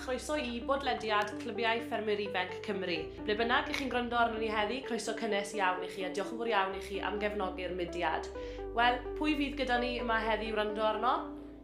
chroeso i bodlediad Clybiau Ffermwyr Ifanc Cymru. Ble bynnag ych chi'n gwrando arno ni heddi, croeso cynnes iawn i chi a diolch yn fawr iawn i chi am gefnogi'r mudiad. Wel, pwy fydd gyda ni yma heddi i wrando arno?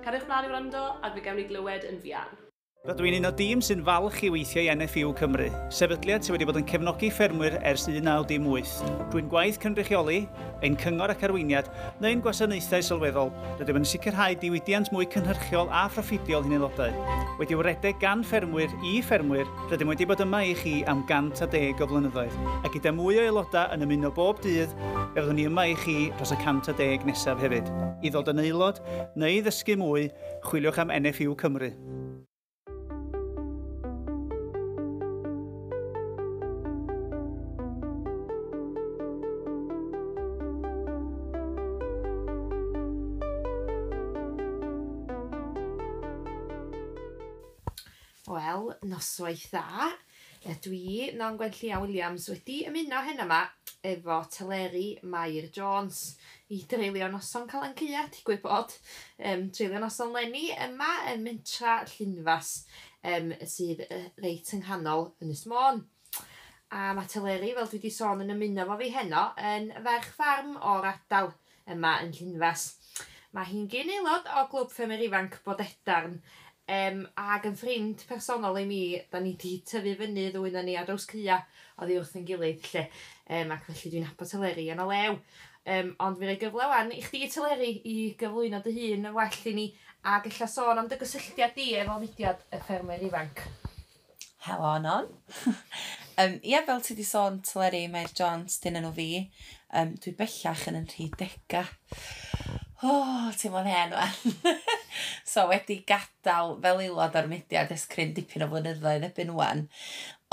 Cariwch mlaen i wrando a fe gawn ni glywed yn fuan. Rydw i'n un o dîm sy'n falch i weithio i NFU Cymru, sefydliad sydd wedi bod yn cefnogi ffermwyr ers 1908. Drwy'n gwaith cynrychioli, ein cyngor ac arweiniad, neu'n gwasanaethau sylweddol, rydym yn sicrhau diwydiant mwy cynhyrchiol a phroffidiol hyn aelodau. Wedi wredeg gan ffermwyr i ffermwyr, rydym wedi bod yma i chi am 110 o flynyddoedd, a gyda mwy o aelodau yn ymuno bob dydd, fyddwn ni yma i chi dros y 110 nesaf hefyd. I ddod yn aelod neu ddysgu mwy, chwiliwch am NFU Cymru. noswaith dda. Dwi, Nan Gwenllia Williams, wedi ymuno hyn yma efo Teleri Mair Jones i dreulio noson cael Calan Cia, ti gwybod, um, dreulio noson Lenny yma yn Mentra Llynfas um, sydd uh, reit yng nghanol yn Ysmôn. A mae Teleri, fel dwi wedi sôn yn ymuno fo fi heno, yn ferch ffarm o'r ardal yma yn Llynfas. Mae hi'n gyn aelod o glwb ffemur ifanc Bodedarn Um, ac yn ffrind personol i mi, da ni wedi tyfu fyny ddwy na ni ar draws cya, o i wrth yn gilydd lle. Um, ac felly dwi'n abod teleri yn o lew. Um, ond fi'n rhoi gyfle wan i chdi teleri i gyflwyno dy hun yn well i ni a gallai sôn am dy gysylltiad di efo mudiad y ffermer ifanc. Helo, anon. um, ie, fel ti di sôn, teleri mae'r Jones dyn enw fi. Um, dwi bellach yn yn rhedega. O, oh, ti'n mwyn hen, wan. so wedi gadael fel aelod o'r mudiad esgryn dipyn o flynyddoedd ebyn wwan.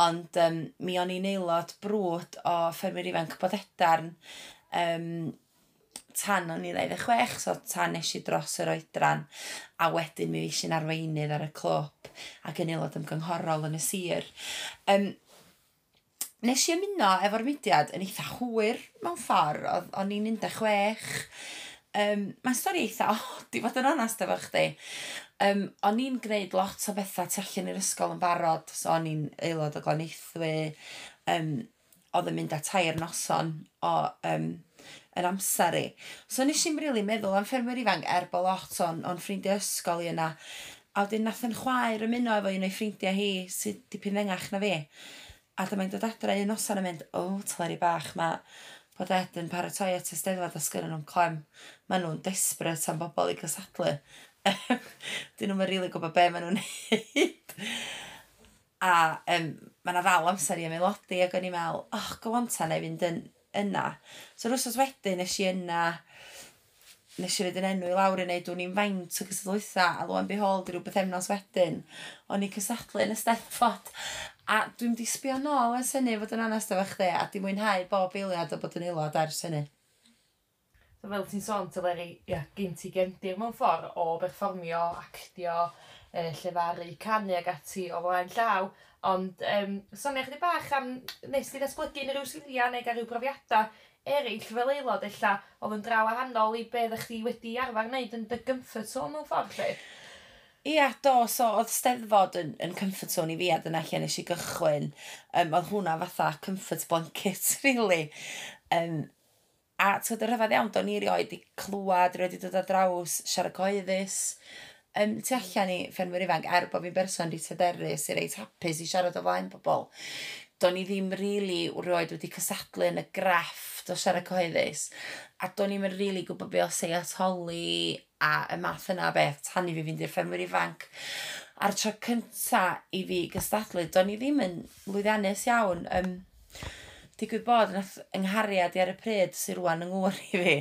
Ond um, mi o'n i'n aelod brwd o ffermwyr ifanc bod edarn um, tan o'n i 26, so tan nes i dros yr oedran, a wedyn mi fes arweinydd ar y clwb ac yn aelod ymgynghorol yn y sir. Um, nes i ymuno efo'r mudiad yn eitha hwyr mewn ffordd, o'n i'n 16, um, mae'n stori eitha, oh, di fod yn onast efo chdi. Um, o'n i'n gwneud lot o bethau tu allan i'r ysgol yn barod, so o'n i'n aelod o glanithwy, um, oedd yn mynd â tair noson o um, yn amser i. So nes i'n rili really meddwl am ffermwyr ifanc er bo lot o'n, on ffrindiau ysgol i yna. A wedyn nath yn chwaer ymuno efo un o'i ffrindiau hi sydd dipyn ddengach na fi. A dyma'n dod adre un noson yn mynd, o, oh, tyleri bach, mae bod Ed yn paratoi at y steddfod a sgynnu nhw'n clem. Maen nhw'n desbryd am bobl i gysadlu. Dyn nhw'n rili really gwybod be maen nhw'n neud. a um, mae yna ddal amser i am aelodi ac o'n i'n meddwl, oh, gywanta neu fynd yn, yna. So rwsos wedyn nes i yna, nes i fynd yn enw i lawr i wneud o'n i'n faint o gysadlaethau a lwan behold i rhywbeth emnos wedyn o'n i'n cysadlu yn y Steddfod A dwi'n di sbio nôl ers hynny fod yn anast efo chdi a di mwynhau bob eiliad o bod yn aelod ers hynny. So fel ti'n sôn, tyleri, ia, gyn ti gendir mewn ffordd o berfformio, actio, e, llefaru, canu ag ati o flaen llaw. Ond um, sonio chdi bach am nes ti ddatblygu yn rhyw sgiliau neu gael rhyw brofiadau eraill fel aelod illa oedd yn draw a hannol i beth ddech chi wedi arfer wneud yn dy gymffort o mewn ffordd lle. Ia, do, so oedd steddfod yn, yn comfort zone i fi a dyna lle nes i gychwyn. Um, oedd hwnna fatha comfort blanket, really. Um, a tyd y rhyfedd iawn, do'n i rioed i clywed, rioed i dod â draws, siarad coeddus. Um, tu allan i ffermwyr ifanc, er bod fi'n berson di hyderus, i reit hapus i siarad o flaen pobl, do'n i ddim rili really rioed wedi cysadlu yn y grefft o siarad coeddus. A do'n i'n rili really gwybod be o seatoli a y math yna beth tan i fi fynd i'r ffemwyr ifanc. A'r tro cynta i fi gystadlu, do'n i ddim yn lwyddiannus iawn. Um, digwydd bod, nath ynghariad i ar y pryd sy'n rwan yng ngŵr i fi.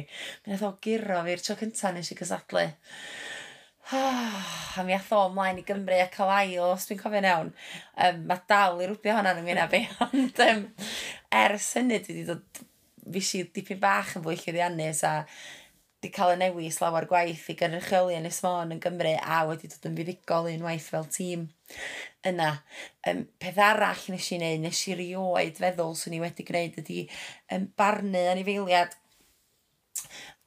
Mi nath o giro fi'r tro cynta nes i gysadlu. a mi ath o ymlaen i Gymru a cael ail, os dwi'n cofio'n iawn. Um, mae dal i rwbio hwnna'n ymwneud â fi, ond um, ers hynny dwi wedi dod, fi si dipyn bach yn fwy llwyddiannus a di cael y newis lawer gwaith i gynrychioli yn Ysmon yn Gymru a wedi dod yn fuddugol unwaith fel tîm yna. Um, peth arall nes i wneud, nes i rioed feddwl swn i wedi gwneud ydy um, barnu anifeiliad.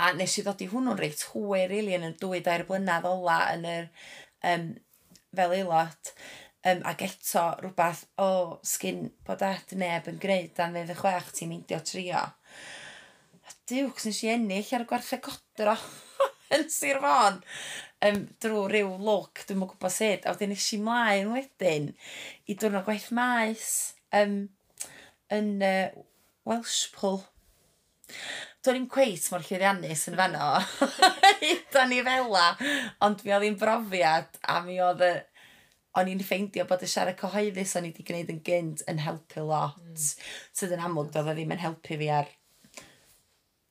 A nes i ddod i hwnnw'n reit hwyr rili really, yn y dwy dair blynedd ola yn yr um, fel aelod. Um, ac eto rhywbeth o oh, sgyn bod at neb yn gwneud dan fydd y chwech ti'n meindio trio diwcs nes i ennill ar y gwerthau godro yn Sir Fon um, drwy rhyw look, dwi'n mwyn gwybod sut. A wedyn nes i mlaen wedyn i dwrnod gwaith maes um, yn uh, Welshpool. Do'n i'n cweith mor llwyddiannus yn fanno. da ni fela, ond mi oedd hi'n brofiad a mi oedd y... O'n i'n ffeindio bod y siarad cyhoeddus o'n i wedi gwneud yn gynt yn helpu lot. Mm. Sydd yn amlwg doedd o ddim yn helpu fi ar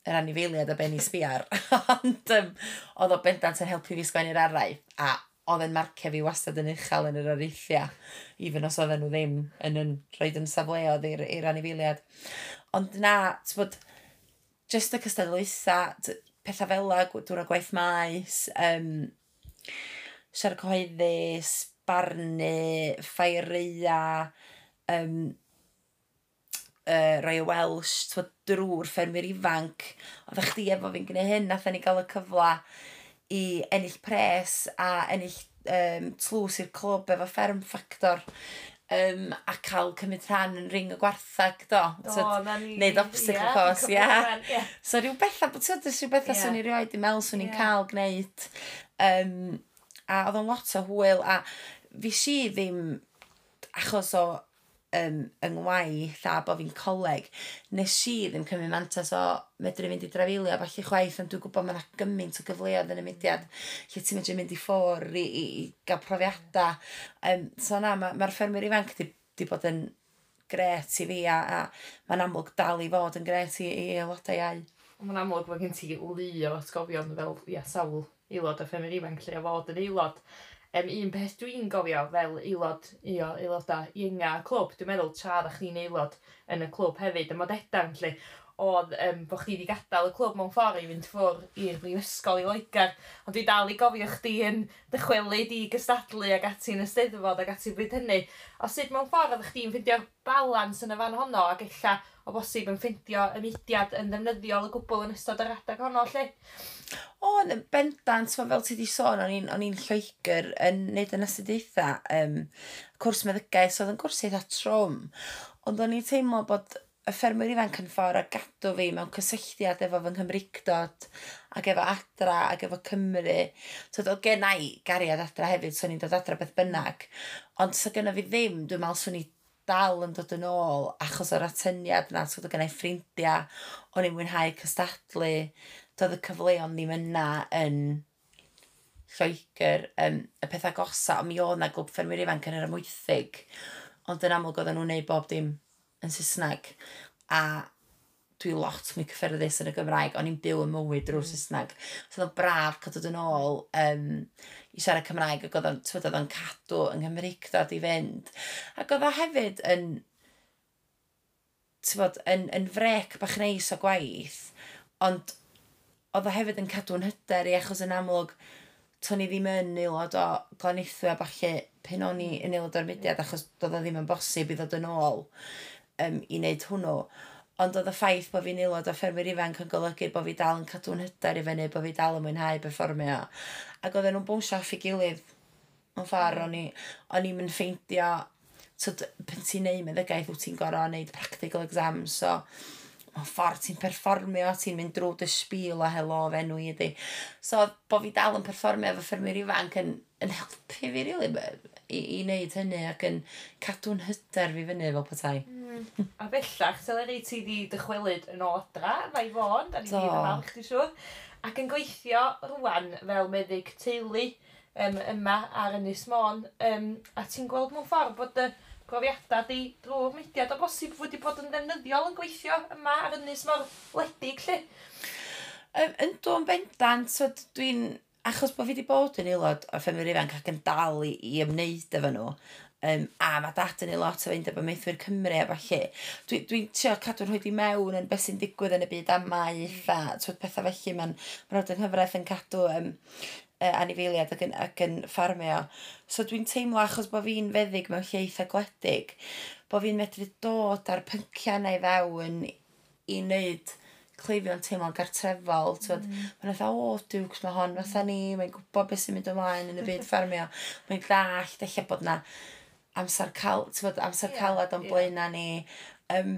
yr anifeiliad a Benny Sbiar, ond um, oedd o bendant yn helpu fi sgwennu'r araith, a oedd yn marcio fi wastad yn uchel yn yr arithia. even os oedden nhw ddim yn, yn rhoi yn safleoedd i'r anifeiliad. Ond na, ti'n bod, jyst y cystadlaethau, pethau fela, dŵr o gwaith maes, um, siarad cyhoeddus, barnu, e, ffairia, um, uh, roi y Welsh twa, drwy'r ffermwyr ifanc. Oedd eich di efo fi'n gwneud hyn, nath ni gael y cyfle i ennill pres a ennill um, tlws i'r clwb efo fferm ffactor um, a cael cymryd rhan yn ring y gwarthag do. Do, na ni. Neud obstacle yeah, course, ia. Yeah. yeah. So rhyw bethau, bod ti'n rhyw bethau yeah. swn i rioed i mel swn i'n yeah. cael gwneud. Um, a oedd o'n lot o hwyl a fi si ddim achos o um, yng ngwaith a bod fi'n coleg, nes i ddim cymryd mantas o medru mynd i drafeilio falle chwaith, ond dwi'n gwybod mae yna gymaint o gyfleoedd yn y mudiad lle ti'n medru mynd i ffwr i, i, i gael profiadau. Um, so na, mae'r ma, ffermwyr ifanc di, di bod yn gret i fi a, a mae'n amlwg dal i fod yn gret i, i aelodau iau. Mae'n amlwg bod gen ti lu o atgofion fel ia, sawl aelod o ffermwyr ifanc lle a fod yn aelod. Um, un peth dwi'n gofio fel aelod, io, aelodau ienga y clwb, dwi'n meddwl tra ddech chi'n aelod yn y clwb hefyd, y modedan, lle, oedd um, bod chdi wedi gadael y clwb mewn ffordd i fynd ffwr i'r brifysgol i Loegar. Ond dwi dal i gofio chdi yn dychwelyd i gystadlu ag ati yn y steddfod ag ati bryd hynny. O sut mewn ffordd oedd chdi'n ffeindio balans yn y fan honno ac illa o bosib yn ffeindio ymediad yn ddefnyddiol y gwbl yn ystod yr adeg honno lle? O, yn bendant, fel ti di sôn, o'n i'n Lloegr yn neud yn astudiaethau, um, cwrs meddygaeth, oedd yn gwrs eitha trwm, ond o'n i'n teimlo bod y ffermwyr ifanc yn ffordd a gadw fi mewn cysylltiad efo fy Nghymrigdod ac efo adra ac efo Cymru. So oedd gennau gariad adra hefyd, so ni'n dod adra beth bynnag. Ond so gynnu fi ddim, dwi'n meddwl swn i dal yn dod yn ôl achos o'r atyniad yna, so oedd genna ffrindiau, o'n i'n mwynhau cystadlu, doedd y cyfleon ddim yna yn Lloegr, um, y pethau gosa, ond mi oedd na glwb ffermwyr ifanc yn yr ymwythig, ond yn amlwg oedden nhw'n neud bob dim yn Saesneg. A dwi lot mwy cyffyrddus yn y Gymraeg. O'n i'n byw yn mywyd drwy'r mm. Saesneg. So oedd o'n braf cael dod yn ôl um, i siarad Cymraeg ac oedd o'n cadw yng Nghymru'ch dod i fynd. Ac oedd o hefyd yn, bod, yn, yn frec bach neis o gwaith, ond oedd o hefyd yn cadw'n hyder i achos yn amlwg to'n i ddim yn aelod o glanithwy a falle pen o'n i yn aelod o'r mudiad mm. achos doedd o ddim yn bosib i ddod yn ôl um, i wneud hwnnw. Ond oedd y ffaith bod fi'n aelod o ffermwyr ifanc yn golygu bod fi dal yn cadw'n hyder i fyny, bod fi dal yn mwynhau performio. Ac oedden nhw'n bwnsio off i gilydd. Hmm. Yn ffordd, o'n i'n mynd ffeindio, so, pen ti'n neud meddygaeth, wyt ti'n gorau wneud practical exams, so mae'n ffordd ti'n perfformio, ti'n mynd drwy dy sbil a helo o nhw i ydi. So, bod fi dal yn perfformio efo ffermwyr ifanc yn, yn helpu fi, really, i, i wneud hynny ac yn cadw'n hyder fi fyny fel petai. Mm. Mm. A bellach, seleri ti di dychwelyd yn o adra, mae fôn, da ni gyd yn falch, dwi'n siŵr. Ac yn gweithio rwan fel meddyg teulu um, yma ar Ynys Môn. Um, a ti'n gweld mewn ffordd bod y profiadau di drwy'r mudiad o bosib wedi bod yn ddefnyddiol yn gweithio yma ar Ynys Môn wledig, lle? Um, yn dwi'n bendant, so dwi'n achos bod fi wedi bod yn aelod o'r ffemur ifanc ac yn dal i, i ymwneud efo nhw, um, a mae dad yn ei lot o fynd efo meithwyr Cymru a falle. Dwi'n dwi, trio cadw'n rhoi di mewn yn beth sy'n digwydd yn y byd amaeth a twyd pethau felly mae'n ma awd yn hyfraith yn cadw um, uh, anifeiliad ac yn, ac yn ffarmio. So dwi'n teimlo achos bod fi'n feddyg mewn lle eitha gwledig, bod fi'n medru dod ar pynciau neu fewn i wneud cleifion teimlo'n gartrefol. Mm. Mae'n eitha, o, diwgs mae hon, fatha ni, mae'n gwybod beth sy'n mynd ymlaen yn y byd ffarmio. Mae'n dallt, eich bod na amser cal, bod, amser yeah, calad o'n yeah. blaenau ni. Um,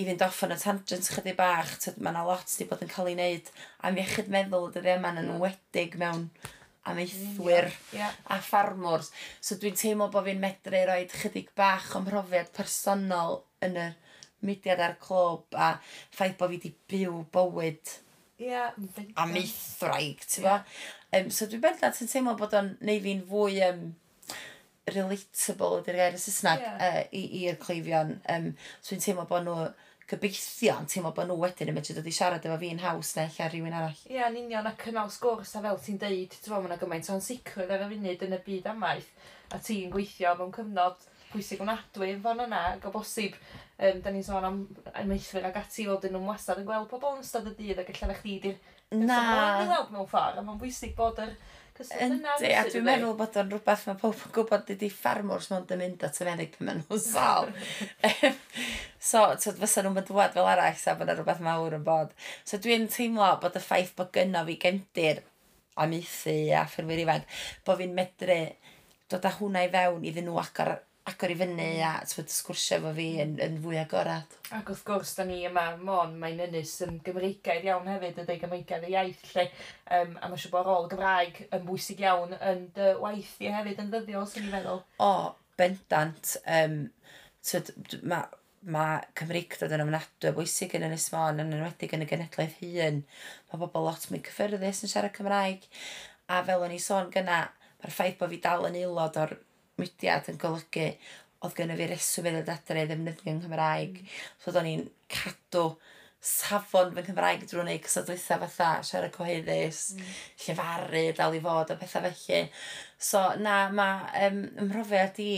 i fynd off yn y tangent chydig bach, tyd, mae yna lot wedi bod yn cael ei wneud am iechyd meddwl y ddim e, yn wedig mewn amaethwyr yeah, yeah. a ffarmwrs. So dwi'n teimlo bod fi'n medru roi chydig bach o mhrofiad personol yn y mudiad a'r clwb a ffaith bod fi wedi byw bywyd yeah, amaethraig, ti'n yeah. Um, so dwi'n bendant yn teimlo bod o'n neud fi'n fwy um, relatable ydy'r gair y Saesneg yeah. uh, i'r cleifion. Um, so fi'n teimlo bod nhw gobeithio yn teimlo bod nhw wedyn yn medru dod i siarad efo fi'n haws neu lle rhywun arall. Ie, yeah, yn union ac yn aws gwrs a fel ti'n deud, ti'n fawr mae yna gymaint o'n sicrwydd ar y funud yn y byd amaeth a ti'n gweithio mewn cyfnod pwysig ofnadwy yn fan yna ac o bosib, um, da ni'n sôn am ymweithwyr ag ati fod yn nhw'n wastad yn gweld pobl yn ystod y dydd ac allan eich di di'r... Na. Mewn ffordd, a mae'n bwysig bod yr Yndi, a dwi'n meddwl bod o'n rhywbeth mae pob yn gwybod ydy ffarmwrs mond yn mynd at y Amerig pan maen nhw'n sal. so, tyd, fysa nhw'n mynd dwad fel arall, sa bod yna rhywbeth mawr yn bod. So, dwi'n teimlo bod y ffaith bod gynno fi gemdir a methu a ffyrwyr ifanc, bod fi'n medru dod â hwnna i fewn iddyn nhw agor agor i fyny a twyd, sgwrsio efo fi yn, yn fwy agorad. Ac wrth gwrs, da ni yma mon mae'n ynys yn Gymreigaidd iawn hefyd, ydy Gymreigaidd y iaith lle. Um, a mae siw bod rôl Gymraeg yn bwysig iawn yn dy waith i hefyd yn ddyddiol, sy'n ni feddwl. O, bendant. Um, twyd, mae mae Cymreigdod yn ofnadwy o bwysig yn Ynys Môn, yn enwedig yn y genedlaeth hun. Mae bobl lot mwy cyffyrddus yn siarad Cymraeg. A fel o'n i sôn gyna, mae'r ffaith bod fi dal yn aelod o'r mudiad yn golygu oedd gynnu fi reswm i ddod adre i ddefnyddio yng Nghymraeg. So, do'n i'n cadw safon fy Nghymraeg drwy'n ei cysadwytha fatha, siarad cyhoeddus, mm. llefaru, dal i fod a pethau felly. So, na, mae um, ymhrofiad i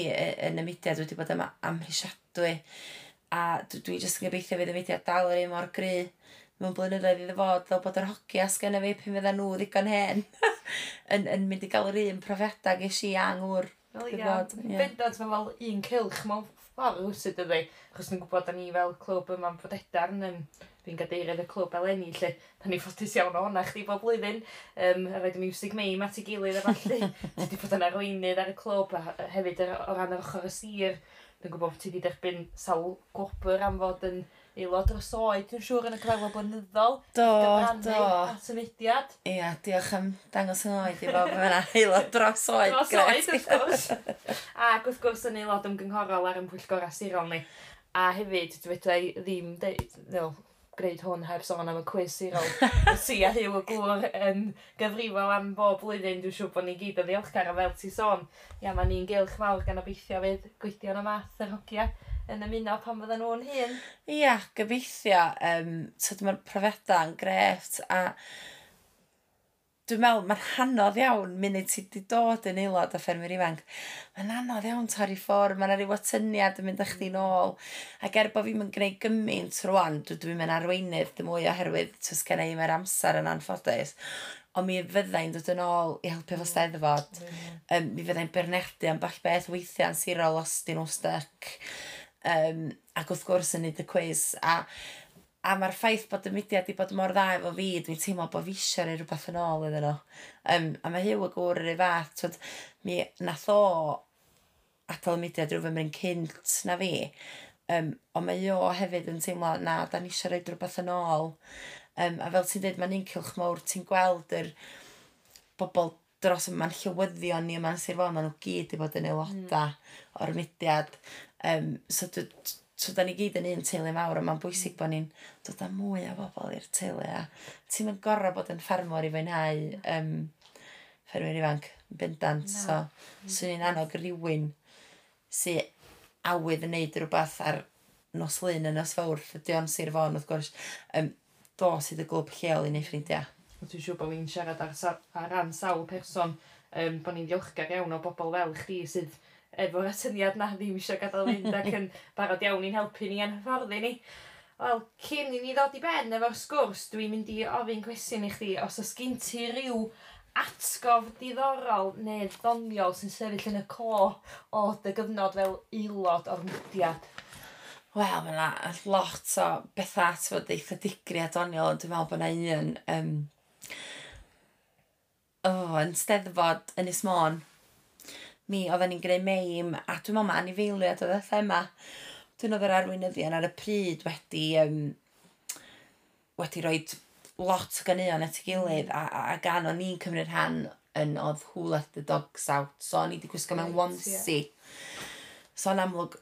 yn y mudiad wedi bod yma amhrisiadwy. A dwi, dwi jyst yn gobeithio fydd y mudiad dal yr un mor gry mewn blynyddoedd iddo fod, fel bod yr hoci as gen i fi pum fydda nhw ddigon hen yn, yn mynd i gael yr un profiadau ges i angwr. Wel ia, bendant mae fel un cilch mewn ffordd rwysyd ydy. Chos ni'n gwybod, da ni fel clwb yma yn Brodedar yn fi'n gadeirydd y clwb eleni lle. Da ni ffodus iawn o hwnna chdi bob blwyddyn. Um, a roed y music mei mat i gilydd a falle. Ti wedi bod yn arweinydd ar y clwb a hefyd o ran yr ochr y sir. Dwi'n gwybod bod ti wedi derbyn sawl gwobr am fod yn aelod o'r soed, dwi'n siŵr, yn y cyfrifol blynyddol. Do, do. at symudiad. Ia, diolch am dangos yn oed i bob yna aelod dros oed. Dros oed, wrth gwrs. Ac wrth gwrs yn aelod ymgynghorol ar ymhwyllgor asurol ni. A hefyd, dwi wedi ddim deud, no, gwneud hwn heb sôn am y quiz sirol. si a Hugh y Gwr yn gyfrifol am bob blwyddyn, dwi'n siŵr bod ni gyd yn ddiolchgar a fel ti sôn. Ia, mae ni'n gylch mawr gan obeithio fydd gweithio'n y math yr hogia yn ymuno pan fydden nhw'n hun. Ia, gobeithio. Um, Tyd mae'r profedau'n grefft a dwi'n meddwl, mae'n hanodd iawn munud ti wedi dod yn aelod o ffermwyr ifanc. Mae'n anodd iawn torri ffordd, mae'n rhyw atyniad yn mynd â chdi nôl. Ac er bod fi'n gwneud gymaint rwan, dwi'n dwi mynd arweinydd dim mwy oherwydd tys gen i mae'r amser yn anffodus. Ond mi fyddai'n dod yn ôl i helpu fo steddfod. Um, mi fyddai'n bernedu am bach beth weithiau yn sirol os dyn nhw styc. Um, ac wrth gwrs yn neud y cwiz. A A mae'r ffaith bod y mudiad wedi bod mor dda efo fi, dwi'n teimlo bod fi eisiau rei rhywbeth yn ôl iddyn nhw. Um, a mae hiw y gŵr yr ei fath, twyd, mi nath o adael y mudiad rhyw fymryn cynt na fi. Um, ond mae o hefyd yn teimlo, na, da ni eisiau rhaid rhywbeth yn ôl. Um, a fel ti'n dweud, mae'n un cilch mawr, ti'n gweld yr bobl dros yma'n llywyddion ni yma'n Sir Fôn, maen nhw gyd i fod yn aelodau mm. o'r mudiad. Um, so dwi, so da ni gyd yn un teulu mawr, a mae'n bwysig bod ni'n dod â mwy o bobl i'r teulu, a ti'n mynd gorau bod yn ffermwr i fwynhau um, ffermwyr ifanc, yn bendant, no. so swn i'n annog rhywun sy'n awydd yn neud rhywbeth ar nos lun yn nos fawr, ydy o'n Sir Fon, wrth gwrs, um, do sydd y glwb lleol i neu ffrindiau. Dwi'n siŵr bod fi'n siarad ar, ar ran sawl person, um, bod ni'n ddiolchgar iawn o bobl fel chdi sydd efo'r atyniad na ddim eisiau gadael mynd ac yn barod iawn i'n helpu ni yn hyfforddi ni. Wel, cyn i ni ddod i ben efo'r sgwrs, dwi'n mynd i ofyn cwestiwn i chdi os oes gen ti ryw atgof diddorol neu ddoniol sy'n sefyll yn y co o dy gyfnod fel aelod o'r mudiad. Wel, mae yna lot o bethau at fod eitha digri a doniol, ond dwi'n meddwl bod yna un um, oh, yn steddfod yn Môn mi oedden ni'n greu meim a dwi'n meddwl ma anifeiliad oedd y thema. Dwi'n oedd yr arweinyddion ar y pryd wedi, um, wedi rhoi lot ganeuon at ei gilydd a, a, a gan o'n i'n cymryd rhan yn oedd Who Let The Dogs Out. So o'n i wedi gwisgo mewn onesie. So yn amlwg,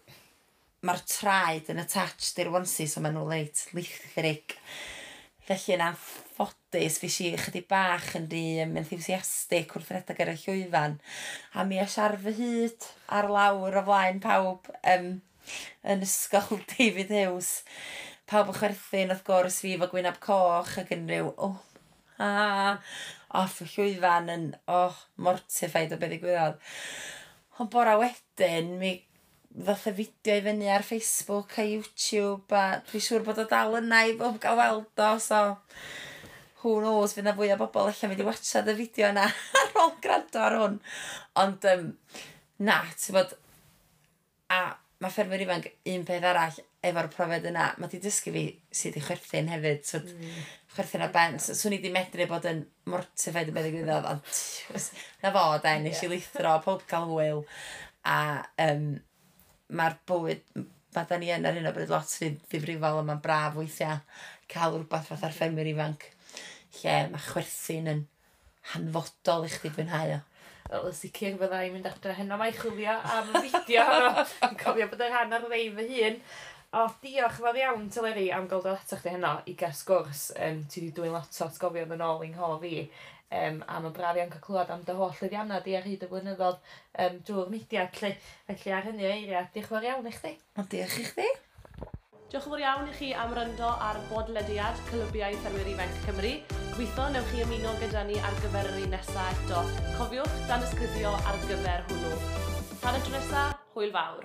mae'r traed yn attached i'r onesie, so maen nhw leit lithrig. Felly yn anffodus, fi si chydig bach yn rhy enthusiastic wrth redeg ar y llwyfan. A mi asiar fy hyd ar lawr o flaen pawb um, yn ysgol David Hughes. Pawb yn chwerthin wrth gwrs fi fo gwynab coch ac yn rhyw, oh, a, off y llwyfan yn, oh, mortified o beth i gwybod. Ond bora wedyn, mi ddoth y fideo i fyny ar Facebook a YouTube a dwi'n siŵr bod o dal yna i bob gael weld o so who knows fydd na fwy o bobl allan mynd i watchad y fideo yna ar ôl gwrando ar hwn. Ond um, na ti'n bod a mae ffermwyr ifanc un peth arall efo'r profiad yna, mae di dysgu fi sydd i chwerthin hefyd, so mm. chwerthin ar ben, so, swn i di medru bod yn mortified yn meddwl gwyddoedd, ond na fo, da, nes i lithro, pob cael hwyl, a um, mae'r bywyd, mae da ni yn ar hyn o bryd lot rhy ddifrifol a mae'n braf weithiau cael rhywbeth fath ar ffemir ifanc lle mae chwerthin yn hanfodol i chdi fwynhau o. Wel, y sicr fydda i'n mynd adre heno mae chwilio am y fideo hwnnw. Yn cofio bod yn rhan ar rei fy hun. O, diolch fawr iawn, Teleri, am gael dod ato chdi heno i gas gwrs. Um, ti wedi dwy'n lot o atgofion yn ôl i'n nghof fi um, a mae'n braf iawn cael clywed am dy holl lyddiannau di ar hyd y blynyddoedd um, drwy'r mudiad lle. Felly ar hynny o eiriau, diolch yn fawr iawn i chdi. O diolch i chdi. Diolch yn fawr iawn i chi am ryndo ar bodlediad Clybiau Ffermwyr Ifanc Cymru. Gweithio newch chi ymuno gyda ni ar gyfer yr un nesaf eto. Cofiwch dan ysgrifio ar gyfer hwnnw. Tan y tro nesaf, hwyl fawr.